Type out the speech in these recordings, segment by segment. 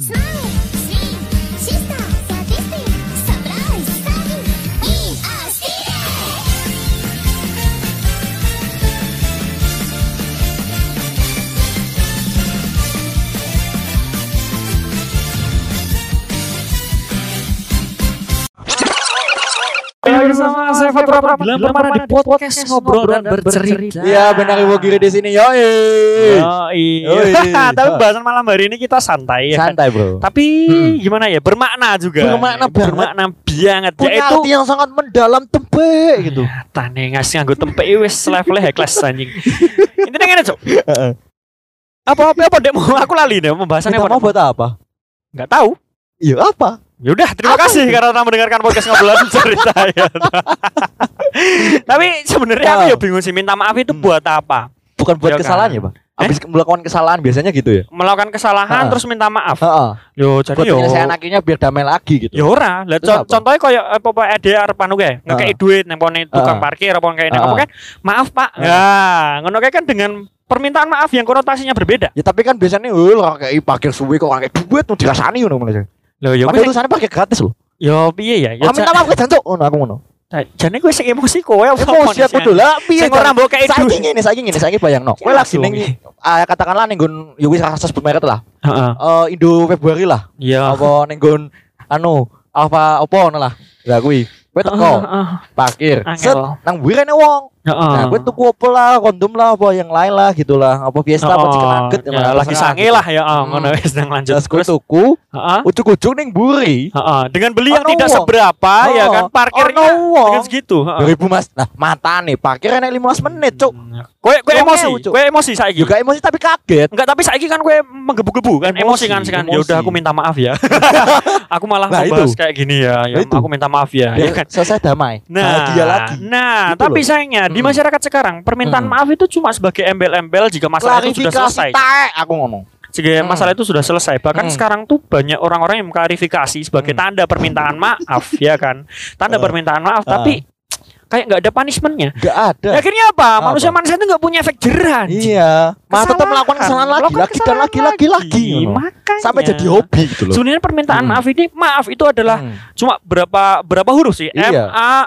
Smile! Fatur Apabila Permana di podcast ngobrol dan bercerita. Iya benar Ibu Giri di sini yo. Yoi. Yoi. Tapi bahasan malam hari ini kita santai ya. kan? Santai bro. Tapi gimana ya bermakna juga. Bermakna banget. Bermakna banget. Punya Yaitu arti yang sangat mendalam tempe gitu. tane ngasih nganggo tempe wis level high class anjing. Ini ngene, Cok. Apa apa apa dek mau aku lali deh pembahasannya Kita apa? mau buat apa? Enggak tahu. Iya apa? Ya udah, terima kasih karena telah mendengarkan podcast ngobrolan cerita ya. Tapi sebenarnya aku Ah. ya bingung sih minta maaf itu buat apa? Bukan buat Iya kan? kesalahan ya, Bang? Habis melakukan kesalahan biasanya gitu ya. Melakukan kesalahan Ah. terus minta maaf. Heeh. Yo jadi Buat yo. penyelesaian akhirnya biar damai lagi gitu. Ya ora, lah apa? contohnya koyo apa apa EDR panu kae, ngekei duit nang pone tukang Ah. parkir apa kayak Ah. apa kan? Maaf Pak. Ah. Nah, ngono kae kan dengan permintaan maaf yang konotasinya berbeda. Ya tapi kan biasanya oh lah kayak parkir suwi kok kayak duit mau dirasani ngono. Loh ya Padahal tulisannya pakai gratis loh. yo piye ya? Ya Ah, minta maaf ke jancuk ngono aku ngono. ja- jane kuwi sing emosi kowe apa Emosi aku dulu lah piye. Sing ora mbok kei Saiki ngene, saiki ngene, saiki bayangno. Kowe lagi ning ah, katakanlah ning nggon ya wis rasa sebut merek lah. Heeh. Eh Indo Februari lah. Iya. Apa ning nggon anu apa apa ngono lah. Lah kuwi kowe teko parkir. Set nang wirene wong. Nah, gue tuku apa lah, kondom lah, apa yang lain lah gitu lah. Apa Fiesta apa chicken nugget ya, lagi sange lah ya, oh, Hmm. ngono wis nang lanjut. Terus gue tuku, ujuk-ujuk ning buri. Heeh, dengan beli yang tidak seberapa ya kan parkirnya dengan segitu, heeh. 2000 mas, nah mata nih parkir enak 15 menit cuk. Kowe kowe Wong emosi, ewu, Cuk. kowe emosi saiki. Juga emosi tapi kaget. Enggak, tapi saiki kan kowe menggebu-gebu kan emosi, Emosi, kan sekarang. Ya emosi. udah aku minta maaf ya. aku malah Nah, itu. kayak gini ya. Ya Nah, itu. aku minta maaf ya. ya kan. selesai damai. Nah, Bahagia lagi. nah, Gitu tapi loh. Sayangnya di Hmm. masyarakat sekarang permintaan Hmm. maaf itu cuma sebagai embel-embel jika masalah itu sudah selesai. taek aku ngomong. Jika Hmm. masalah itu sudah selesai. Bahkan Hmm. sekarang tuh banyak orang-orang yang mengklarifikasi sebagai Hmm. tanda permintaan maaf, ya kan? Tanda Ah. permintaan maaf, Ah. tapi kayak nggak ada punishmentnya. Enggak ada. Ya, akhirnya apa? Apa? Manusia-manusia itu nggak punya efek jerah. Iya, malah tetap Kesalahan. melakukan kesalahan lagi, lagi dan kesalahan lagi, lagi, lagi. ngono. Makanya. Sampai jadi hobi gitu loh. Sebenarnya permintaan Hmm. maaf ini maaf itu adalah Hmm. cuma berapa berapa huruf sih? M Iya. A A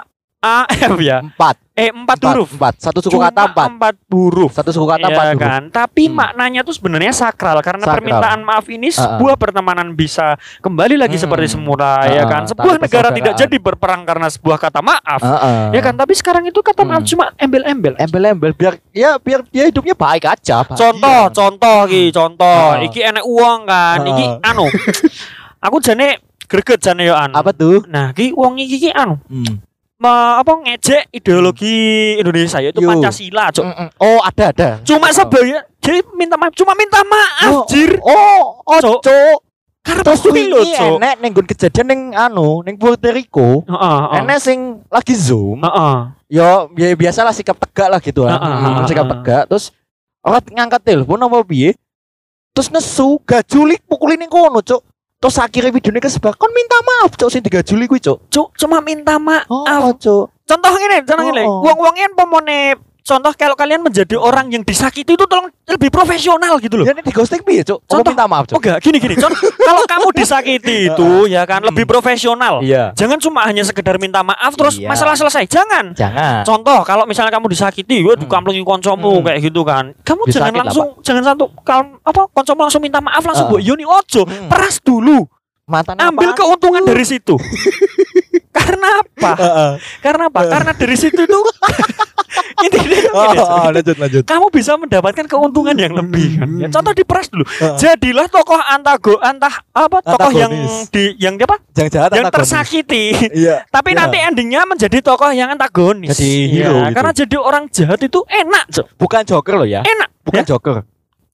F ya. Empat, Eh empat, huruf. empat. Satu suku Cuma kata empat. empat huruf. Satu suku kata Iya empat huruf. kan, tapi Hmm. maknanya tuh sebenarnya sakral karena Sakral. permintaan maaf ini Ah, ah. sebuah pertemanan bisa kembali lagi Hmm. seperti semula ya Ah, kan. ah, Sebuah negara tidak jadi berperang karena sebuah kata maaf. Heeh. Ya kan, tapi sekarang itu kata maaf Hmm. cuma embel-embel. embel-embel biar ya biar dia hidupnya baik aja. bahagia. Contoh, contoh ki, contoh. Ah. Iki enek uang kan, iki anu. Aku jane greget jane yo anu. Apa tuh? Nah, ki uang iki ki anu. Hmm. Me, apa ngejek ideologi Indonesia yaitu Yo. Pancasila, Cuk. Mm-mm. Oh, ada ada. Cuma sebagai jadi minta maaf, cuma minta maaf, Oh, jir. Oh, oh, Cuk. cuk. Karena Terus kuwi lho, wingi Cuk. enek ning nggon kejadian ning anu, ning Puerto Rico. Heeh. Enek sing lagi zoom. Heeh. Yo, ya biasalah sikap tegak lah gitu kan. Heeh, Hmm, sikap tegak terus orang ngangkat telepon apa piye? Terus nesu, gajulik pukulin ning kono, cuk. Terus akhirnya videonya kesebar, kon minta maaf, cuk, sing digajuli kuwi, cuk. Cuk, cuma minta maaf. Oh, cuk. Contoh ngene, contoh ngene. Oh, oh. Uang-uangnya pemone contoh kalau kalian menjadi orang yang disakiti itu tolong lebih profesional gitu loh. Ya ini di ghosting piye, cuk? Apa Contoh- minta maaf, Oh cuk? enggak, gini gini. Contoh, kalau kamu disakiti itu ya kan lebih profesional. Iya. Jangan cuma hanya sekedar minta maaf terus Iya. masalah selesai. Jangan. Jangan. Contoh kalau misalnya kamu disakiti, gue Hmm. dikamplungi koncomu Hmm. kayak gitu kan. Kamu Disakit jangan lah, langsung jangan satu kalau apa koncomu langsung minta maaf langsung Ah. buat Yoni ojo. Hmm. Peras dulu. Matanya Ambil apaan? keuntungan dari situ. Karena apa? Heeh. Karena apa? Karena dari situ intinya tuh Oh, gini, Cok. oh, lanjut lanjut. kamu bisa mendapatkan keuntungan yang lebih kan. Ya, Hmm. contoh diperas dulu. Heeh. Jadilah tokoh antago antah apa tokoh yang Antagonis. di yang apa? Yang jahat yang antagonis. tersakiti. Iya. Tapi Iya. nanti endingnya menjadi tokoh yang antagonis. Jadi Iya, hero gitu. Karena jadi orang jahat itu enak, Cok. Bukan Joker loh ya. Enak. Bukan Ya. Joker.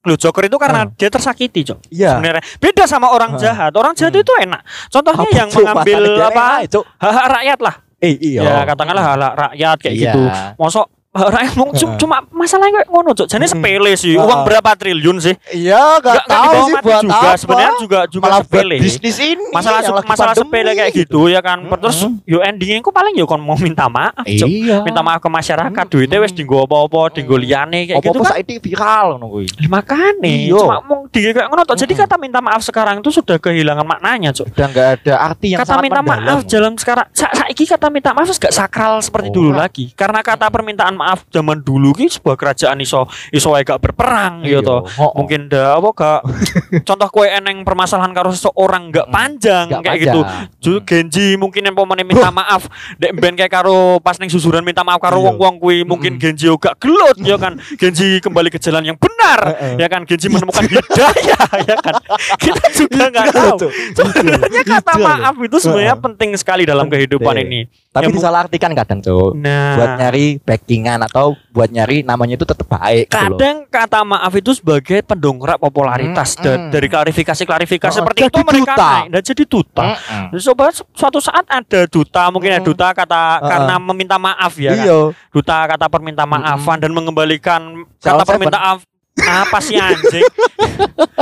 Loh, Joker itu karena Ah. dia tersakiti, Cok. Iya. Sebenarnya beda sama orang Ah. jahat. Orang jahat Hmm. itu enak. Contohnya Apa, yang Cuk? mengambil apa? enak, Cuk. Hak-hak rakyat lah. Eh iya. Ya, katakanlah hak rakyat kayak Iya. gitu. Mosok Orang yang ngomong Heeh. cuma masalahnya kayak ngono, Cok. Jadi sepele sih. Uang berapa triliun sih? Iya, gak nggak tahu sih buat juga. apa. Sebenarnya juga juga Malah sepele. bisnis ini Masalah lagi masalah sepele kayak gitu ya kan. Terus Mm-mm. yo endingnya ku paling yo kon mau minta maaf, Cok. Iya. Minta maaf ke masyarakat, Mm-mm. duitnya wis dinggo apa-apa, dinggo liyane kayak gitu Apa-apa kan. saiki viral ngono kuwi. Lah, Makane, Iya. cuma mau di kayak ngono. Jadi kata minta maaf sekarang itu sudah kehilangan maknanya, Cok. Udah enggak ada arti yang kata minta maaf dalam sekarang sa saiki kata minta maaf gak sakral seperti Oh, dulu lagi karena kata permintaan maaf zaman dulu ki sebuah kerajaan iso iso gak berperang Iya. gitu toh. Oh, oh. mungkin dah apa gak. Contoh kue eneng permasalahan karo seseorang gak Mm. panjang Nggak kayak panjang. gitu. Ju Genji mungkin yang pemene minta maaf dek ben kayak karo pas neng susuran minta maaf karo Iya. wong-wong kuwi mungkin Mm. Genji gak gelut ya kan. Genji kembali ke jalan yang benar ya kan. Genji menemukan hidayah ya kan. Kita juga nggak Iya, tahu. sebenarnya kata Iya, maaf itu sebenarnya penting sekali dalam kehidupan ini. Tapi Ya, bu- disalahartikan kadang, Cuk. nah. Buat nyari backingan atau buat nyari namanya itu tetap baik gitu kadang kata maaf itu sebagai pendongkrak popularitas Mm, mm. dari klarifikasi-klarifikasi Oh, seperti jadi itu mereka duta. naik dan jadi duta Mm-mm. Jadi Coba su- suatu saat ada duta mungkin ada Mm. duta kata Uh-uh. karena meminta maaf ya kan? Iya. duta kata perminta maafan dan mengembalikan kata permintaan maaf apa sih anjing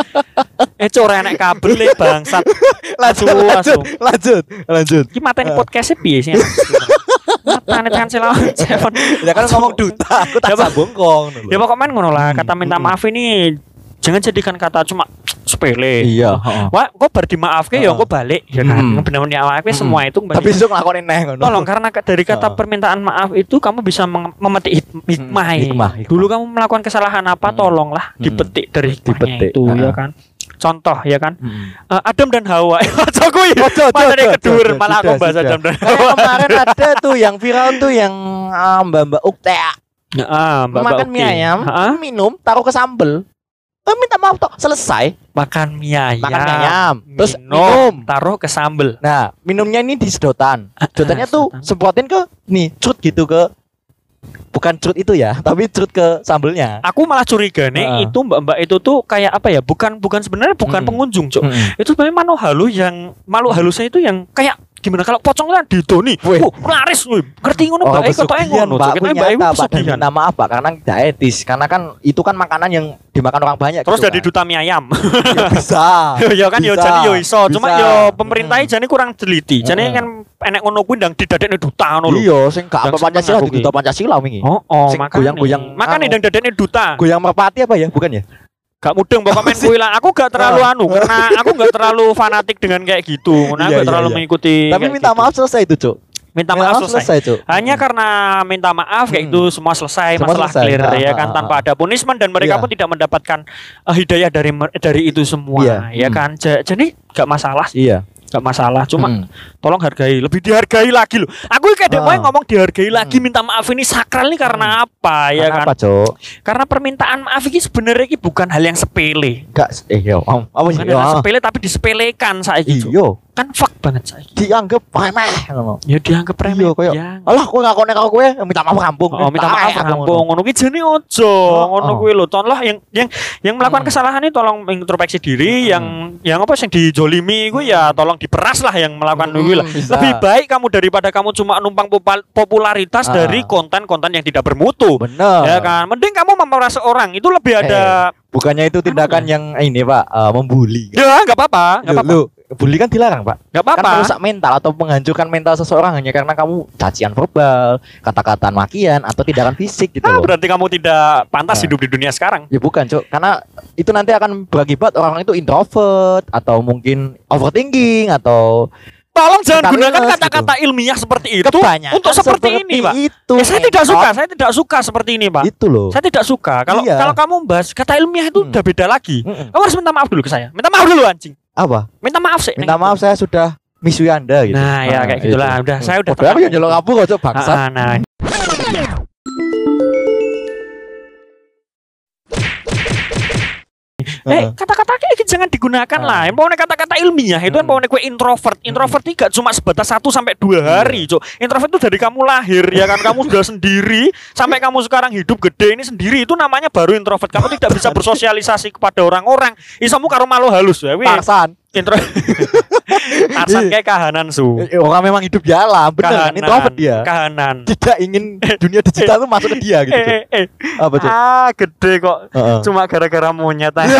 eh cora enek kabel le bangsat Lanjut, lanjut, lanjut, lanjut. Iki mateni Uh. podcastnya piye sih? Matane kan lawan Seven. Ya kan ngomong duta, aku tak Ya, Pak. sambung kong. Ya pokoknya ngono lah, kata minta hmm. maaf ini jangan jadikan kata cuma sepele. Iya, heeh. Wah, kok bar dimaafke ya kok balik ya kan. Hmm. Benar-benar dimaafke Hmm. semua itu kembali. Tapi besok neh ngono. Tolong karena dari kata permintaan maaf itu kamu bisa memetik hikmah. Hmm, ya. hikmah, hikmah. Dulu kamu melakukan kesalahan apa, tolonglah dipetik dari hikmahnya Dipetik, itu ya kan. Contoh ya kan. Mm. Eh, Adam dan Hawa. Ojo ojo, Materi kedur malah aku bahas. Adam dan Hawa. kemarin ada tuh yang viral tuh yang ah, Mbak-mbak Uktea Heeh, Mbak makan Mbak mie Uki. ayam, minum, taruh ke sambel. Eh, minta maaf toh, selesai. Makan mie ayam. Makan mie ayam, terus minum, taruh ke sambel. Nah, minumnya ini di sedotan. Sedotannya Ah, tuh semprotin ke nih, cut gitu ke bukan cut itu ya, tapi cut ke sambelnya. Aku malah curiga nih Heeh. itu mbak-mbak itu tuh kayak apa ya? Bukan bukan sebenarnya bukan Mm-mm. pengunjung, Cok. Mm-mm. Itu sebenarnya makhluk halus yang makhluk halusnya itu yang kayak gimana kalau pocong kan didoni. Wih. Wah, laris wih. Ngerti ngono Oh, Eko pesugihan, ngono. Pak. Nyata, Pak. Pesugihan. maaf, Pak, karena tidak etis. Karena kan itu kan makanan yang dimakan orang banyak. Terus gitu jadi kan. duta mie ayam. Ya, bisa. ya kan yo Bisa, jadi yo iso, cuma yo pemerintah jane kurang teliti. Jane Heeh. kan enek ngono kuwi ndang didadekne duta ngono lho. Iya, sing gak apa Pancasila di duta Pancasila wingi. Oh, oh, Sing goyang-goyang Makanya anu. ndang dadekne duta. Goyang merpati apa ya? Bukan ya? Gak mudeng pokoknya main lah. Aku gak terlalu Ah. anu karena aku gak terlalu fanatik dengan kayak gitu. Karena aku Iya, gak iya, terlalu iya. mengikuti. Tapi minta gitu. maaf selesai itu, Cuk. Minta maaf selesai. Cuk. Hanya karena minta maaf kayak Hmm. itu semua selesai, Semua masalah selesai. clear ya ah, kan ah, tanpa ada punishment dan mereka Iya. pun tidak mendapatkan eh, hidayah dari dari itu semua Iya. ya Hmm. kan. Ja- Jadi gak masalah, Iya. Gak masalah. Cuma Hmm. tolong hargai, lebih dihargai lagi loh. Aku kayak Ah. mau ngomong dihargai lagi, Hmm. minta maaf ini sakral nih karena apa ya kan? Karena apa, Cuk? Karena permintaan maaf ini sebenarnya ini bukan hal yang sepele. Enggak eh yo. Om, Apa sih? Bukan Yo, hal yang ah. sepele tapi disepelekan saiki. Cuk. Iya, Kan banget saiki. dianggap remeh ngono. Ya dianggap remeh. Iya, ya. Alah, kowe ngakone karo kowe minta maaf rampung. Oh, minta maaf rampung ngono kuwi jane ojo. Oh, Ngono oh. kuwi lho. Tolong yang yang yang melakukan Hmm. kesalahan ini tolong introspeksi diri, Hmm. yang yang apa yang dijolimi kuwi ya tolong diperas lah yang melakukan Hmm, kuwi lah. Lebih baik kamu daripada kamu cuma numpang popularitas Ah. dari konten-konten yang tidak bermutu. Bener. Ya kan, mending kamu memeras orang itu lebih ada Bukannya itu tindakan yang ini, Pak, eh, membuli. ya nggak apa-apa, nggak apa-apa, lu, bully kan dilarang, Pak. nggak Kan apa-apa. merusak mental atau menghancurkan mental seseorang hanya karena kamu cacian verbal, kata-kata makian atau tindakan fisik gitu Ah, loh. berarti kamu tidak pantas Ah. hidup di dunia sekarang. Ya bukan, Cuk. Karena itu nanti akan berakibat orang itu introvert atau mungkin overthinking atau Tolong jangan Kita gunakan kata-kata ilmiah seperti itu kebanyakan untuk seperti, ini, Pak. Itu. Ya, saya tidak suka, saya tidak suka seperti ini, Pak. Itu loh. Saya tidak suka. Kalau Iya. kalau kamu bahas kata ilmiah itu Hmm. udah beda lagi. Mm-mm. Kamu harus minta maaf dulu ke saya. Minta maaf dulu anjing. Apa? Minta maaf sih. Minta maaf saya sudah misui Anda gitu. Nah, ya kayak gitulah. Udah, saya udah aku tenang. yang nyelok kabur kok, bangsat. Ah, ah, nah. Eh, kata-kata kayak jangan digunakan lah. Yang pokoknya kata-kata ilmiah itu kan Mm-mm. pokoknya kue introvert. Introvert itu gak cuma sebatas satu sampai dua hari, cok. Introvert itu dari kamu lahir ya kan, kamu sudah sendiri sampai kamu sekarang hidup gede ini sendiri itu namanya baru introvert. Kamu tidak bisa bersosialisasi kepada orang-orang. Isamu karo malu halus ya. wih. Tarsan. Intro Tarsan kayak kahanan su. Eh, Orang memang hidup di alam, bener kan? Itu apa dia? Kahanan. Tidak ingin dunia digital tuh masuk ke dia gitu. Cuk. Eh, eh, eh. Apa tuh? Ah, gede kok. Heeh. Cuma gara-gara monyet aja.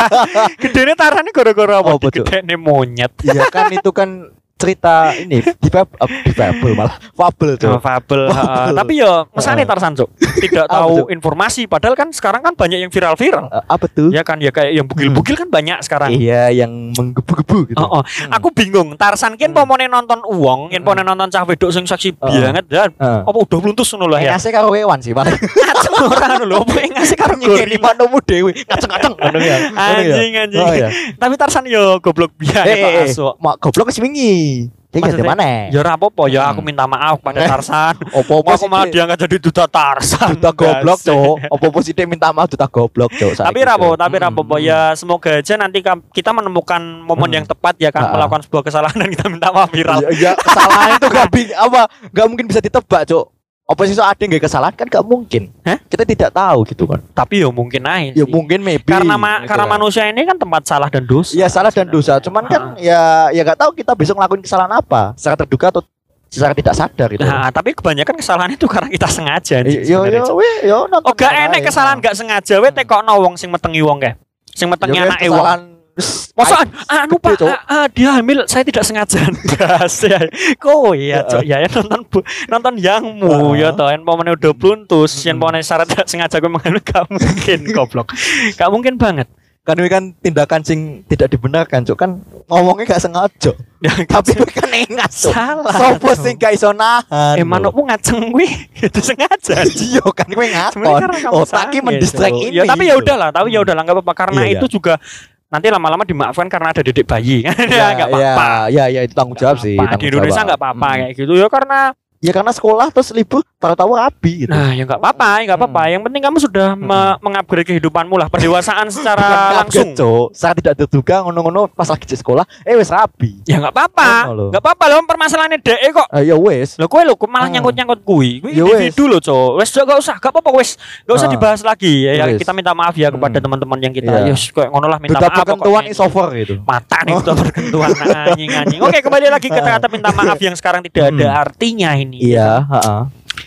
Gedene tarane gara-gara apa? Apa, Cuk? Gedene monyet. Iya kan itu kan cerita ini di fab di fable malah fable Oh, tuh. fabel. Fabel. heeh. Tapi ya mesane Heeh. Tarsan, Cuk. Tidak tahu informasi padahal kan sekarang kan banyak yang viral-viral. Eh, apa tuh? Ya kan ya kayak yang bugil-bugil kan banyak sekarang. Iya yang menggebu-gebu gitu. Oh, oh. Aku bingung. Tarsan kin Hmm. pomone nonton uang, yen pomone nonton cah wedok sing seksi Heeh. banget dan Heeh. apa udah bluntus ngono lah ya. Ngasih karo kewan sih paling. Ngaceng ora ngono lho, apa yang ngasih karo Nyekeli manomu dewe. Kaceng-kaceng ngono ya. Ya? Anjing anjing. Oh ya. Tapi Tarsan yo goblok biaya Eh, eh, eh. Mak goblok wis wingi. Iki ganti Maksudnya, mana? Ya ora apa-apa ya aku Hmm. minta maaf pada Tarsan. Opo-opo Aku malah diangkat jadi duta Tarsan. duta goblok, Gas. Cok. Opo-opo sih minta maaf duta goblok, Cok. Tapi rapo, tapi rapo ya semoga aja nanti kita menemukan momen Hmm. yang tepat ya kan Ah. melakukan sebuah kesalahan dan kita minta maaf viral. Ya, ya kesalahan itu gak apa gak mungkin bisa ditebak, Cok. Apa sih ada yang gak kesalahan kan gak mungkin. Hah? Kita tidak tahu gitu kan. Tapi ya mungkin aja. Ya mungkin maybe. karena ma- gitu karena kan. manusia ini kan tempat salah dan dosa. Iya salah dan dosa. Cuman kan ya ya gak tahu kita besok ngelakuin kesalahan apa. Secara terduga atau secara tidak sadar gitu. Nah, tapi kebanyakan kesalahan itu karena kita sengaja. Yo yo we yo nonton. Oh, gak enek kesalahan gak sengaja we tekokno wong sing metengi wong kae. Sing Ya, metengi wes, anake wong. kesalahan Masa anu Pak, dia hamil, saya tidak sengaja. Gas ya. Kok ya, Cok, ya, ya nonton bu, nonton yangmu ya toh, yang pamane udah bluntus, yang Mm-mm. pamane syarat tidak sengaja gue menghamil gak mungkin goblok. Gak mungkin banget. kan ini kan tindakan sing tidak dibenarkan, Cok. Kan ngomongnya gak sengaja. Ya, Tapi kan ingat, Cok. salah. Sopo sing gak iso nahan. Eh manukmu ngaceng gue itu sengaja. Iya kan karena kamu Oh, sakit, mendistract ini. Ya tapi ya udahlah, tapi ya udahlah nggak apa-apa karena Iya, itu juga nanti lama-lama dimaafkan karena ada dedek bayi kan ya nggak apa-apa. Ya, ya, itu tanggung jawab sih. Apa, Di Indonesia nggak apa-apa Hmm. kayak gitu ya karena Ya karena sekolah terus libur tahu-tahu rapi gitu. Nah, ya nggak apa-apa, ya nggak apa-apa. Yang penting kamu sudah me- mengupgrade kehidupanmu lah, pendewasaan secara langsung. Cok. Saat tidak terduga ngono-ngono pas lagi di sekolah, eh wes rapi. Ya nggak apa-apa, lho. nggak apa-apa loh. Permasalahannya dek kok. Eh, ya wes. Lo kue lo kok malah Hmm. nyangkut-nyangkut kui. Kui Ya wes. individu lo cowok. Wes gak usah, gak apa-apa wes. Gak usah Ah. dibahas lagi. Ya, ya, Wes. kita minta maaf ya kepada Hmm. teman-teman yang kita. Iya. Yus, kayak ngono lah minta maaf. perkentuan pokoknya. is over gitu. Mata nih duta perkentuan anjing-anjing. Oke, kembali lagi ke kata minta maaf yang sekarang tidak ada Hmm. artinya ini. Iya, heeh.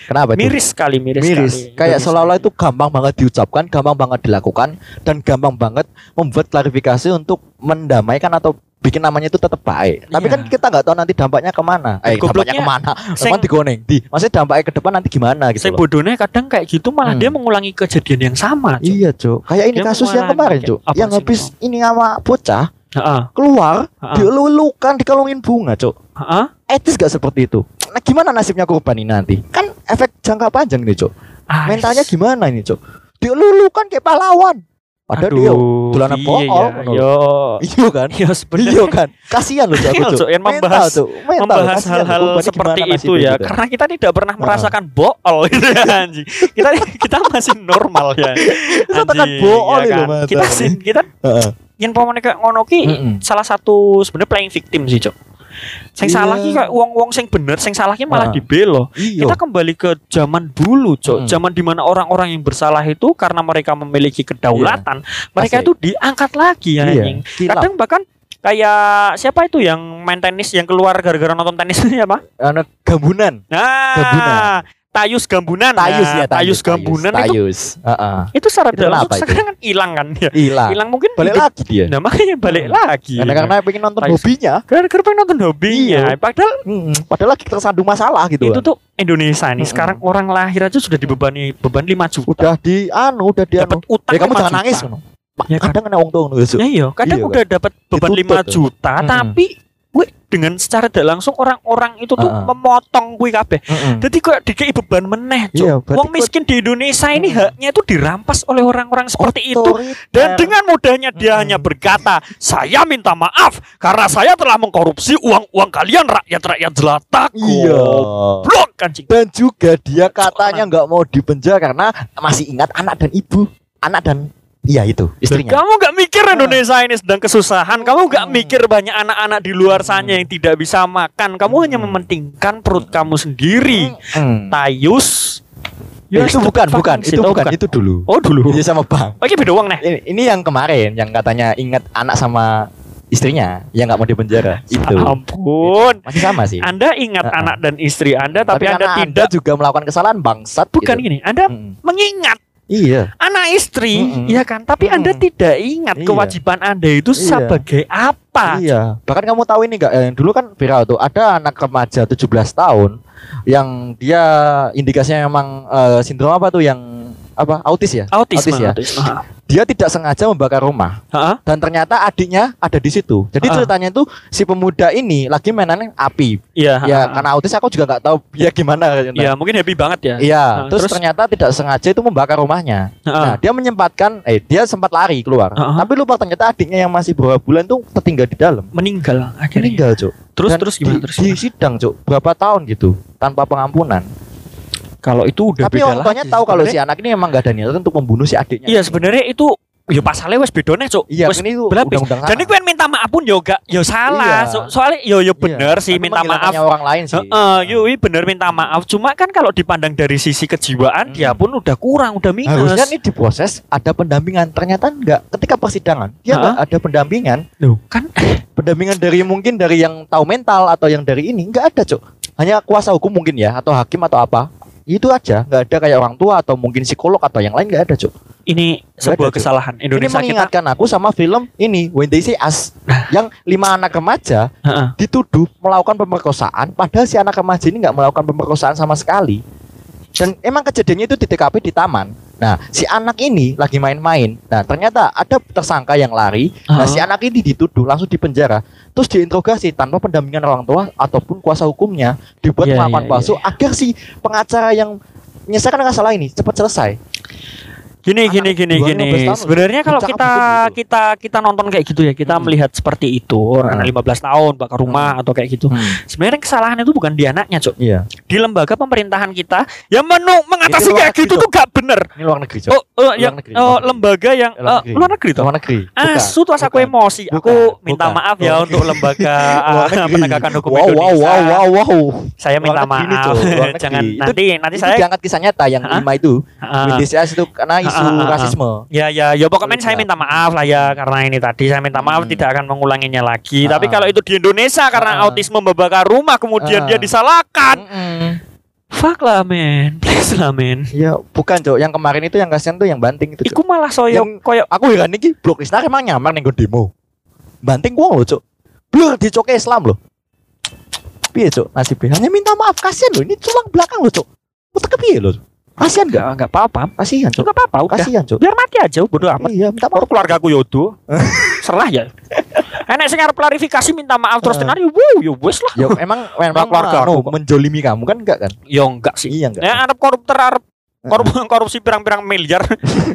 Kenapa itu? Miris sekali, miris, miris sekali. kayak seolah-olah itu gampang banget diucapkan gampang banget dilakukan dan gampang banget membuat klarifikasi untuk mendamaikan atau bikin namanya itu tetap baik tapi Iya. kan kita nggak tahu nanti dampaknya ke mana eh Gobloknya, dampaknya ke mana Emang digoneng di maksudnya dampaknya ke depan nanti gimana gitu Saya loh bodohnya kadang kayak gitu malah Hmm. dia mengulangi kejadian yang sama. Cuk. iya cok kayak ini Dia kasus yang kemarin cok apa yang habis ini sama bocah Heeh. keluar Heeh. dielulukan dikalungin bunga cok Heeh. Etis gak seperti itu. Nah gimana nasibnya korban ini nanti? Kan efek jangka panjang nih cok mentalnya gimana ini cok dielulukan kayak pahlawan. Padahal dia dolanan iya, bohong, ya. ngono Yo. iya. Kan? Iya sebenarnya. Iya kan? Kasihan loh Cok, Iya, Cok. Yang Mental, membahas- Cok. Mental, membahas hal-hal seperti itu nasibnya ya? Gitu. karena kita tidak pernah merasakan bool gitu ya anjing. Kita kita masih normal ya. Anjing, bool ya kan. kita sih kita yang kayak ngono ki salah satu sebenarnya playing victim sih cok sing Iya. salah ki uang-uang sing bener sing salah ki malah Heeh. dibelo iya kita kembali ke zaman dulu, Cok. Mm. Zaman di mana orang-orang yang bersalah itu karena mereka memiliki kedaulatan, mereka Pasti. itu diangkat lagi ya, anjing. Kilap. Kadang bahkan kayak siapa itu yang main tenis yang keluar gara-gara nonton tenis ini apa? anak gambunan Nah, Gambunan. Tayus Gambunan. tayus Nah, ya Tayus Gambunan itu tayus Heeh. itu secara Itu dalam sekarang kan hilang kan dia. hilang mungkin balik hidup- lagi dia Nah, makanya balik lagi. karena karena pengen nonton Tayus. hobinya gara-gara pengen nonton hobinya. Iya. Padahal Mm-mm. padahal lagi tersandung masalah gitu itu kan. tuh Indonesia nih. Mm-mm. Sekarang orang lahir aja sudah dibebani beban 5 juta. udah di anu udah di anu Dapat utang ya kamu 5 jangan juta. nangis. Ya kan? kadang kena wong tuh ngono. Ya iya, kadang Iya, udah dapat beban Dituntut 5 tuh. juta, Mm-mm. tapi gue dengan secara tidak langsung orang-orang itu tuh Heeh. memotong gue kabeh. Mm-mm. Jadi kok dikei beban meneh, Cuk. Iya, Wong miskin di Indonesia ini Mm. haknya itu dirampas oleh orang-orang seperti itu. Otoriter. Dan dengan mudahnya dia Mm. hanya berkata, "Saya minta maaf karena saya telah mengkorupsi uang-uang kalian rakyat-rakyat jelataku." iya Blok anjing. dan juga dia katanya nggak mau dipenjara karena masih ingat anak dan ibu anak dan iya itu istrinya Kamu gak mikir Indonesia ini sedang kesusahan. Kamu gak Hmm. mikir banyak anak-anak di luar sana yang tidak bisa makan. Kamu hanya Hmm. mementingkan perut kamu sendiri. Hmm. Tayus. Eh, You itu bukan bukan itu. Oh, bukan itu dulu Oh dulu. ini sama bang Oh, ini beda uang nih. ini, ini yang kemarin yang katanya ingat anak sama istrinya yang nggak mau dipenjara itu Ampun. masih sama sih Anda ingat Ah, ah. anak dan istri Anda tapi, Anda karena tidak juga melakukan kesalahan bangsat bukan gitu. gini. Anda Mm. mengingat iya anak istri, Mm-mm. ya kan? Tapi Anda Mm-mm. tidak ingat Iya. kewajiban Anda itu Iya. sebagai apa? Iya. Bahkan kamu tahu ini enggak? Yang dulu kan viral tuh ada anak remaja 17 tahun yang dia indikasinya memang eh, sindrom apa tuh yang apa? Autis ya? Autisme. Autis ya? autisme. Ha. Dia tidak sengaja membakar rumah Ha? dan ternyata adiknya ada di situ. Jadi Ah. ceritanya itu si pemuda ini lagi mainannya api. Iya. ha, Ya ha. karena autis aku juga nggak tahu ya gimana. Iya, mungkin happy banget ya. Iya, terus, terus? ternyata tidak sengaja itu membakar rumahnya. Ha. Nah, dia menyempatkan eh dia sempat lari keluar. Ah. Tapi lupa ternyata adiknya yang masih beberapa bulan tuh tertinggal di dalam. meninggal akhirnya. Meninggal, Cuk. Terus Dan terus gimana di, terus? di gimana? sidang cuk berapa tahun gitu tanpa pengampunan Kalau itu udah tapi beda orang tuanya tahu kalau si anak ini emang gak ada niatan untuk membunuh si adiknya Iya, sebenarnya itu ya pasalnya wes bedone, Cuk. iya Wes ini tuh berlapis. undang-undang Jadi kuen minta maaf pun yo gak yo salah. Iya. So- soalnya yo yo bener sih Tapi minta maaf. orang lain sih Heeh, yo iya bener minta maaf. Cuma kan kalau dipandang dari sisi kejiwaan Hmm. dia pun udah kurang, udah minus. harusnya ini diproses ada pendampingan ternyata enggak ketika persidangan dia enggak ada pendampingan Loh, kan pendampingan dari mungkin dari yang tahu mental atau yang dari ini enggak ada cuk hanya kuasa hukum mungkin ya atau hakim atau apa itu aja nggak ada kayak orang tua atau mungkin psikolog atau yang lain nggak ada cuk ini sebuah ada, Cuk. kesalahan ini Indonesia kita. mengingatkan aku sama film ini When They See Us yang lima anak remaja dituduh melakukan pemerkosaan padahal si anak remaja ini nggak melakukan pemerkosaan sama sekali dan emang kejadiannya itu di TKP di taman nah si anak ini lagi main-main. Nah ternyata ada tersangka yang lari. Nah si Ah. anak ini dituduh langsung dipenjara terus diinterogasi tanpa pendampingan orang tua ataupun kuasa hukumnya dibuat Iya, pengakuan iya, palsu agar si pengacara yang menyelesaikan masalah ini cepat selesai Gini Anak gini gini gini. 15 tahun loh. Sebenarnya kalau kita gitu. kita kita nonton kayak gitu ya, kita Hmm. melihat seperti itu, orang Hmm. 15 tahun bakar rumah atau kayak gitu. Sebenarnya kesalahan itu bukan di anaknya, Cuk. iya Di lembaga pemerintahan kita yang menu mengatasi kayak gitu tuh gak bener. ini luar negeri Cok. Oh, oh, yang negeri, oh, lembaga yang Luar negeri. luar negeri toh. luar negeri. Asu tuh aku Bukan. emosi. Aku Bukan. minta Bukan. maaf ya untuk lembaga penegakan hukum wow, wow, Indonesia. wow, wow, wow. Saya minta maaf. Jangan nanti nanti saya diangkat kisah nyata yang lima itu BDCS itu karena isu Ah, ah, ah, ah. rasisme. Ya ya ya pokoknya saya minta maaf lah ya karena ini tadi. Saya minta maaf Hmm. tidak akan mengulanginya lagi. Ah, Tapi ah. kalau itu di Indonesia karena Ah, autisme membakar rumah kemudian dia disalahkan. Mm-mm. Fuck lah men, please lah men. ya bukan cok. Yang kemarin itu yang kasihan tuh yang banting itu Iku malah soyo Yang- koyo aku heran iki blok Islam emang nyamar nih demo. Banting gua loh cok. Blur di cok Islam loh piye cok? Nasibnya hanya minta maaf kasihan loh ini cuma belakang loh cok. Utek piye loh kasihan gak enggak enggak apa-apa. kasihan cok apa-apa udah. kasihan cok Biar mati aja bodo amat. iya minta maaf keluarga aku yodo. Serah ya. Enak sing arep klarifikasi minta maaf terus Ah. tenan yo wow yo wis lah. ya emang memang keluarga aku menjolimi kamu kan enggak kan Yo enggak sih. iya enggak Ya arep koruptor arep korup korupsi pirang-pirang miliar.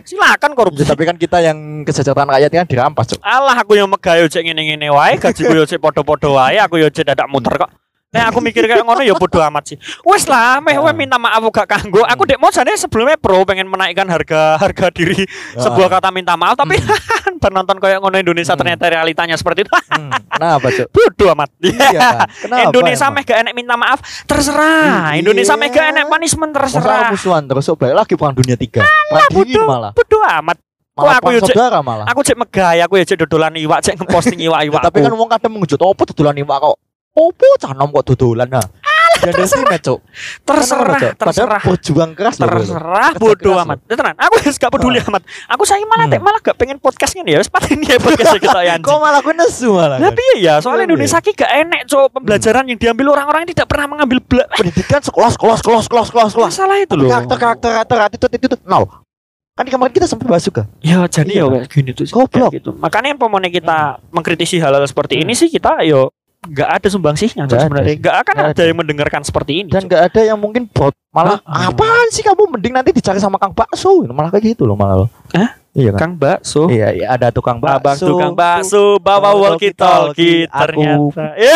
Silakan korupsi. Ya, tapi kan kita yang kesejahteraan rakyat kan dirampas cok Alah aku yang megah yo cek ngene-ngene wae, gajiku yo cek padha-padha wae, aku yo cek dadak muter kok. Nek aku mikir kayak ngono ya bodo amat sih. Wes lah, meh Ah. we minta maaf gak kanggo. Aku dek mau jane sebelumnya pro pengen menaikkan harga harga diri sebuah kata minta maaf tapi penonton kayak ngono Indonesia Hmm. ternyata realitanya seperti itu. Hmm, kenapa cok bodo amat. iya kenapa Indonesia emang? meh gak enek minta maaf, terserah. Iya. Indonesia meh gak enek punishment Masa terserah. musuhan terus oh, balik lagi perang dunia tiga perang dingin bodoh. malah Bodo amat. malah aku yo saudara malah Aku cek megah, aku ya cek dodolan iwak, cek ngeposting iwak-iwak. tapi kan wong kadang mengejut opo dodolan iwak kok opo canom kok dodolan nah dan dari sini cok terserah, Cok? padahal terserah. berjuang keras terserah bodoh amat. Tenan, aku wis gak peduli amat. Aku saya malah Hmm. tek malah gak pengen podcast ini ya. Wis pateni ya podcast kita ya kok malah gue nesu malah Lah piye ya? Soalnya Indonesia ki gak enek cok pembelajaran yang diambil orang-orang yang tidak pernah mengambil pendidikan sekolah sekolah sekolah sekolah sekolah sekolah Masalah itu loh. karakter karakter karakter attitude attitude nol kan di kemarin kita sempat bahas juga Ya jadi ya Iya. gini tuh. Goblok. gitu. Makanya pemone kita mengkritisi hal-hal seperti ini sih kita yo nggak ada sumbangsihnya ada sebenarnya. Nggak akan Nggak ada ada. yang mendengarkan seperti ini. dan nggak ada yang mungkin bot malah Ah, ah. apaan sih kamu mending nanti dicari sama kang bakso malah kayak gitu loh malah lo Hah? Iya kan Kang Bakso. iya iya ada tukang bakso Abang tukang bakso bawa walkie talkie ternyata. Iya.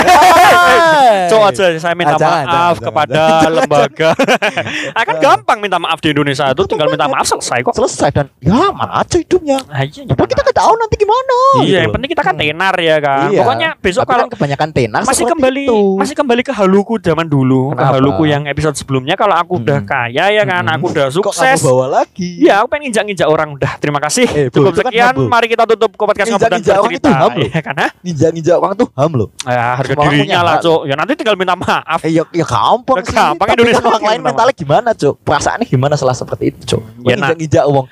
Cok aja saya minta maaf jangan, kepada lembaga. Akan gampang minta maaf di Indonesia itu tinggal minta maaf selesai kok. selesai dan ya mana aja hidupnya Ah, iya, Padahal kita nggak tahu nanti gimana Iya, gitu yang penting kita kan tenar ya kan. Iya. Pokoknya besok Tapi kalau kan kebanyakan tenar masih kembali itu. masih kembali ke haluku zaman dulu, ke Kenapa? haluku yang episode sebelumnya kalau aku udah Mm-mm. kaya ya kan, Mm-mm. aku udah kok kamu sukses. bawa lagi Iya, aku pengen injak-injak orang udah. Terima kasih kasih. Eh, Cukup kan sekian. Bu. Mari kita tutup podcast ngobrol dan loh. Iya kan? Hah? Nginjak-nginjak orang tuh ham loh. Ya, harga Semua dirinya lah. Cok. Ya nanti tinggal minta maaf. Eh ya, ya gampang Ya sih. gampang, Indonesia kan orang lain mentalnya gimana, Cuk? Perasaannya gimana setelah seperti itu, Cuk? Ya, nah. Nginjak-nginjak uang.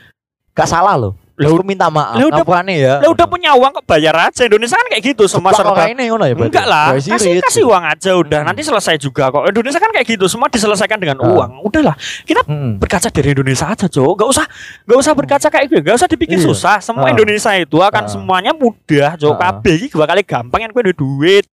Gak salah loh. Lah, Aku minta maaf. lah, udah- Ngampurane ya. Lah udah punya uang kok bayar aja. Indonesia kan kayak gitu semua serba ini ngono ya berarti? Enggak lah, kasih kasih uang aja udah. Hmm. Nanti selesai juga kok. Indonesia kan kayak gitu, semua diselesaikan dengan Ah. uang. Udahlah, kita Hmm. berkaca dari Indonesia aja, Cok. Gak usah gak usah berkaca kayak gitu. Gak usah dipikir Iya. susah. Semua Ah. Indonesia itu akan Ah. semuanya mudah, Cok. Kabeh iki dua kali gampang kan kowe duit.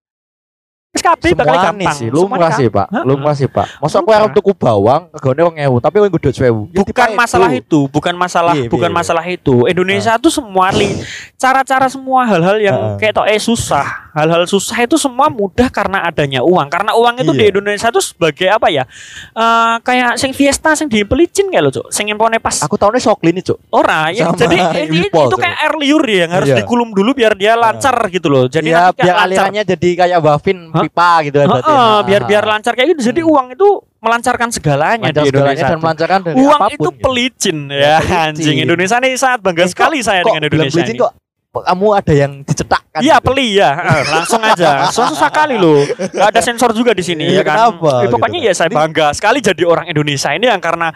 Kabeh bakal gampang. sih, lumrah sih, Pak. Lumrah sih, Pak. Masa aku arep tuku bawang, regane 2000, tapi nggodho 1000. Ya bukan dipakai masalah itu, bukan masalah Iya, bukan iya. masalah itu. Indonesia tuh semua li, cara-cara semua hal-hal yang Heeh. kayak tok eh susah. Hal-hal susah itu semua mudah karena adanya uang. Karena uang itu Iya. di Indonesia tuh sebagai apa ya? Eh kayak sing Fiesta sing dipelicin kayak lo, Cuk. Sing impone pas Aku tahunya Shoklin itu, Cuk. ora ya. Sama Jadi ini, itu kayak air liur ya yang harus Iya. dikulum dulu biar dia lancar gitu loh. Jadi ya, nanti biar lancar. alirannya jadi kayak wafin Hah? pipa gitu berarti. Heeh, Nah, biar biar lancar kayak gitu. Jadi Hmm. uang itu melancarkan segalanya Lancar di segalanya Indonesia. dan melancarkan dari Uang apa pun, itu gitu. pelicin Ya, ya, pelicin. anjing Indonesia ini sangat bangga Eh, kok- sekali saya kok dengan Indonesia pelicin ini. kok kamu ada yang dicetakkan Iya gitu. peli ya, Eh, langsung aja. Susah, susah kali loh. Gak ada sensor juga di sini Iya, ya kan. kenapa Eh, pokoknya gitu? ya saya Ini- bangga sekali jadi orang Indonesia ini yang karena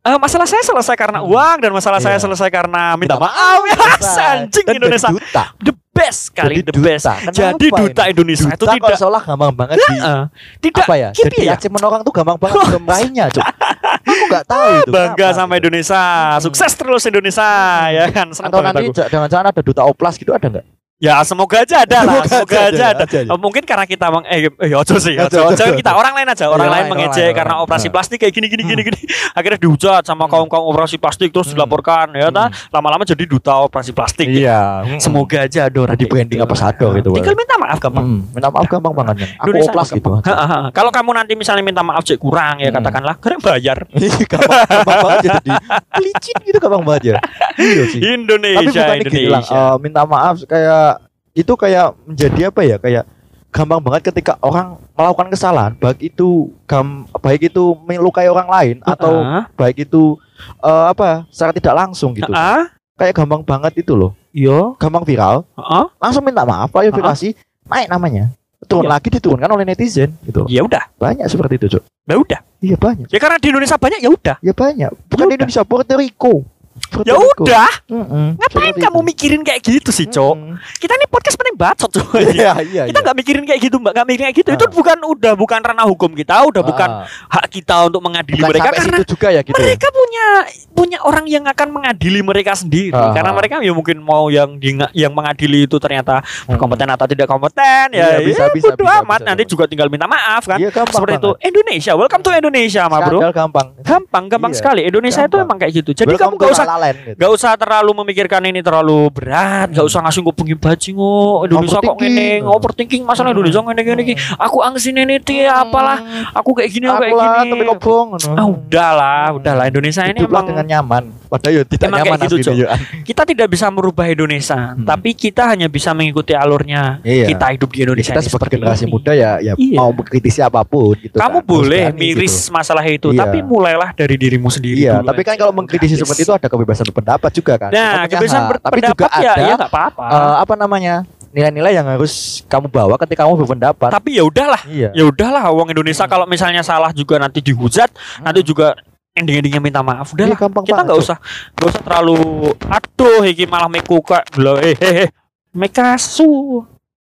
eh, masalah saya selesai karena Hmm. uang dan masalah saya Iya. selesai karena minta maaf ya Nah, anjing Indonesia jadi duta. the best kali Jadi the best duta. Kenapa jadi duta ini? Indonesia itu Duta kok tidak seolah gampang banget di Eh, tidak apa ya? Jadi ya? achievement orang tuh gampang banget meraihnya, Cuk. Aku nggak tahu itu. bangga kenapa sama gitu. Indonesia sukses terus Indonesia ya kan senang Atau nanti jangan-jangan ada duta oplas gitu ada nggak? Ya semoga aja ada lah, Semoga semoga aja, aja aja, ada. aja, aja. Mungkin karena kita meng eh, eh ojo sih, ojo, Ojo, ojo. kita orang lain aja, orang Iya, lain mengejek karena operasi plastik kayak gini gini gini Hmm. gini. Akhirnya dihujat sama kaum-kaum operasi plastik terus Hmm. dilaporkan ya ta. Lama-lama jadi duta operasi plastik. Iya. Semoga aja ada orang Jadi kayak branding gitu. ambassador gitu. Tinggal minta maaf gampang. Hmm, minta maaf gampang banget. Aku Indonesia oplas gitu. Kalau kamu nanti misalnya minta maaf cek kurang ya Hmm. katakanlah, keren bayar. Iya, gampang, banget ya jadi pelicin gitu gampang banget ya. Iya sih. Tapi Indonesia, bukan Indonesia. eh, minta maaf kayak itu kayak menjadi apa ya? Kayak gampang banget ketika orang melakukan kesalahan, baik itu gam, baik itu melukai orang lain atau Ah, baik itu eh, apa secara tidak langsung gitu. ah, Kayak gampang banget itu loh. yo, Gampang viral, ah, langsung minta maaf, klarifikasi, naik namanya. Turun Iya. lagi diturunkan oleh netizen gitu. ya udah, Banyak seperti itu, Cuk. ya udah. Iya banyak. Ya karena di Indonesia banyak ya udah. Ya banyak. Bukan Ya di Indonesia, Puerto Rico. Ya udah. Ngapain kamu itu. mikirin kayak gitu sih, Cok? Kita ini podcast penting bacot, Cok. Iya, iya. kita iya. nggak mikirin kayak gitu, Mbak. Nggak mikirin kayak gitu. Itu Ah. bukan udah bukan ranah hukum kita, udah bukan Ah, hak kita untuk mengadili bukan mereka karena juga ya gitu. ya? mereka punya punya orang yang akan mengadili mereka sendiri. Ah. Karena mereka ya mungkin mau yang di, yang mengadili itu ternyata Hmm. kompeten atau tidak kompeten ya. Bisa, ya, bisa, bodo bisa, amat. bisa, Nanti bisa. juga tinggal minta maaf kan. Iya gampang Seperti itu. banget. Indonesia, welcome to Indonesia, ma bro. Gampang. Gampang, gampang Iya. sekali. Indonesia itu emang kayak gitu. Jadi Welcome kamu gak usah Land, gitu. Gak usah terlalu memikirkan ini terlalu berat, gak usah ngasih ngupungin bajing oh Indonesia kok ngene, overthinking masalah Hmm. Indonesia ngene ngene iki. Aku angsin ini dia apalah, aku kayak gini, aku kayak gini. tapi kok bohong. ngono. Ah udahlah, udahlah Indonesia ini Hiduplah emang dengan nyaman. Padahal ya tidak Emang nyaman gitu, kita tidak bisa merubah Indonesia, Hmm. tapi kita hanya bisa mengikuti alurnya. Iya. Kita hidup di Indonesia Kita sebagai generasi ini. muda ya ya Iya. mau mengkritisi apa pun gitu. Kamu kan. Boleh miris gitu. masalah itu, Iya. tapi mulailah dari dirimu sendiri. Iya, tapi kan kalau mengkritisi Gratis. seperti itu ada kebebasan berpendapat juga kan. Nah, punya kebebasan hak. Tapi juga berpendapat ya, ada ya apa-apa. eh, apa namanya nilai-nilai yang harus kamu bawa ketika kamu berpendapat. tapi ya udahlah. Iya. ya udahlah uang Indonesia kalau misalnya salah juga nanti dihujat nanti juga ending-endingnya minta maaf Iya, udahlah gampang kita nggak usah nggak usah terlalu aduh iki malah meku kak eh eh eh mekasu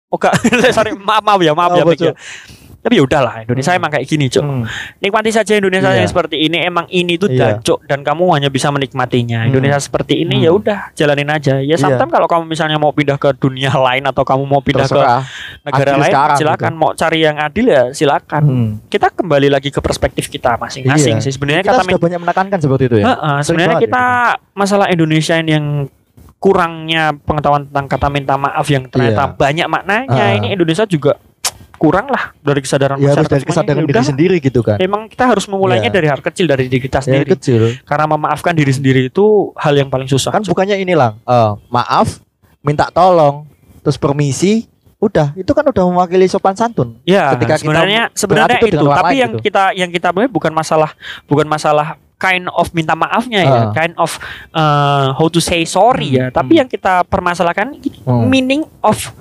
oh gak sorry maaf maaf ya maaf ya Apa, Mik ya. Tapi ya udahlah Indonesia Hmm. emang kayak gini cok Hmm. nikmati saja Indonesia Iya. yang seperti ini emang ini tuh Iya. dacok dan kamu hanya bisa menikmatinya Hmm. Indonesia seperti ini Hmm. ya udah jalanin aja ya Iya. sometimes kalau kamu misalnya mau pindah ke dunia lain atau kamu mau pindah ke Terserah. negara Adil lain sekarang silakan mau cari yang adil ya silakan Hmm. kita kembali lagi ke perspektif kita masing-masing Iya. sih sebenarnya Kita kata sudah banyak menekankan seperti itu ya. Heeh, Sering sebenarnya kita masalah Indonesia ini yang kurangnya pengetahuan tentang kata minta maaf yang ternyata Iya. banyak maknanya Ah. ini Indonesia juga kurang lah dari kesadaran Ya harus masyarakat dari kesadaran Ya diri udah, sendiri gitu kan. Emang kita harus memulainya Iya. dari hal kecil dari diri kita Ya sendiri. kecil. Karena memaafkan diri sendiri itu hal yang paling susah. Kan bukannya ini lang, eh, maaf, minta tolong, terus permisi, udah itu kan udah mewakili sopan santun. Ya, ketika kita sebenarnya sebenarnya beratur itu, tapi yang gitu. kita yang kita bukan masalah bukan masalah kind of minta maafnya ya, Ah. kind of uh, how to say sorry ya. Hmm, Tapi hmm. yang kita permasalahkan Hmm. meaning of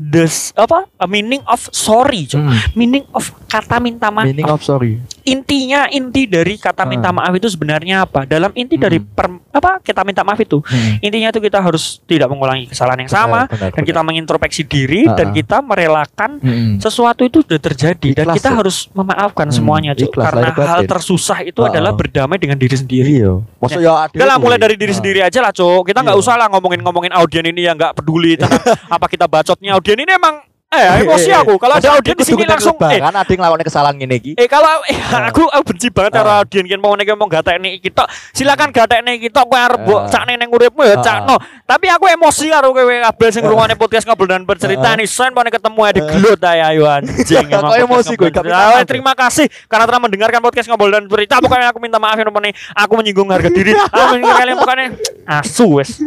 this apa? Meaning of sorry, Cok. Hmm. Meaning of kata minta maaf. Meaning of sorry. Intinya inti dari kata minta Ah. maaf itu sebenarnya apa? Dalam inti dari Hmm. per- apa kita minta maaf itu Hmm. intinya itu kita harus tidak mengulangi kesalahan yang sama Benar, benar, dan benar. kita mengintrospeksi diri Ah, dan ah. kita merelakan Hmm. sesuatu itu sudah terjadi dan Ikhlas, kita Cuk. harus memaafkan Hmm, semuanya Cuk. ikhlas, karena hal tersusah itu Ah, adalah ah. berdamai dengan diri sendiri Iya. Maksud ya lah mulai dari diri Nah. sendiri aja lah cok Kita nggak Iya. usah lah ngomongin-ngomongin audien ini yang nggak peduli tentang apa kita bacotnya audien ini emang eh emosi aku. Kalau ada audien di sini langsung eh. kan ada yang ngelakuin kesalahan gini iki. Eh kalau eh, Ah. aku, aku benci banget Ah. cara audien kan mau nek mau gatek nih kita silakan gatek nih kita kowe arep mbok Ah. cak neng uripmu ya cakno. Tapi aku emosi karo kowe kabeh sing ngrungokne podcast ngobrol dan bercerita nih. Sen pone ketemu ada gelut ae ayo anjing. Kok emosi kowe, terima kasih karena telah mendengarkan podcast ngobrol dan bercerita pokoknya aku minta maaf ya pokoknya aku menyinggung harga diri. Aku menyinggung kalian pokoknya asu wes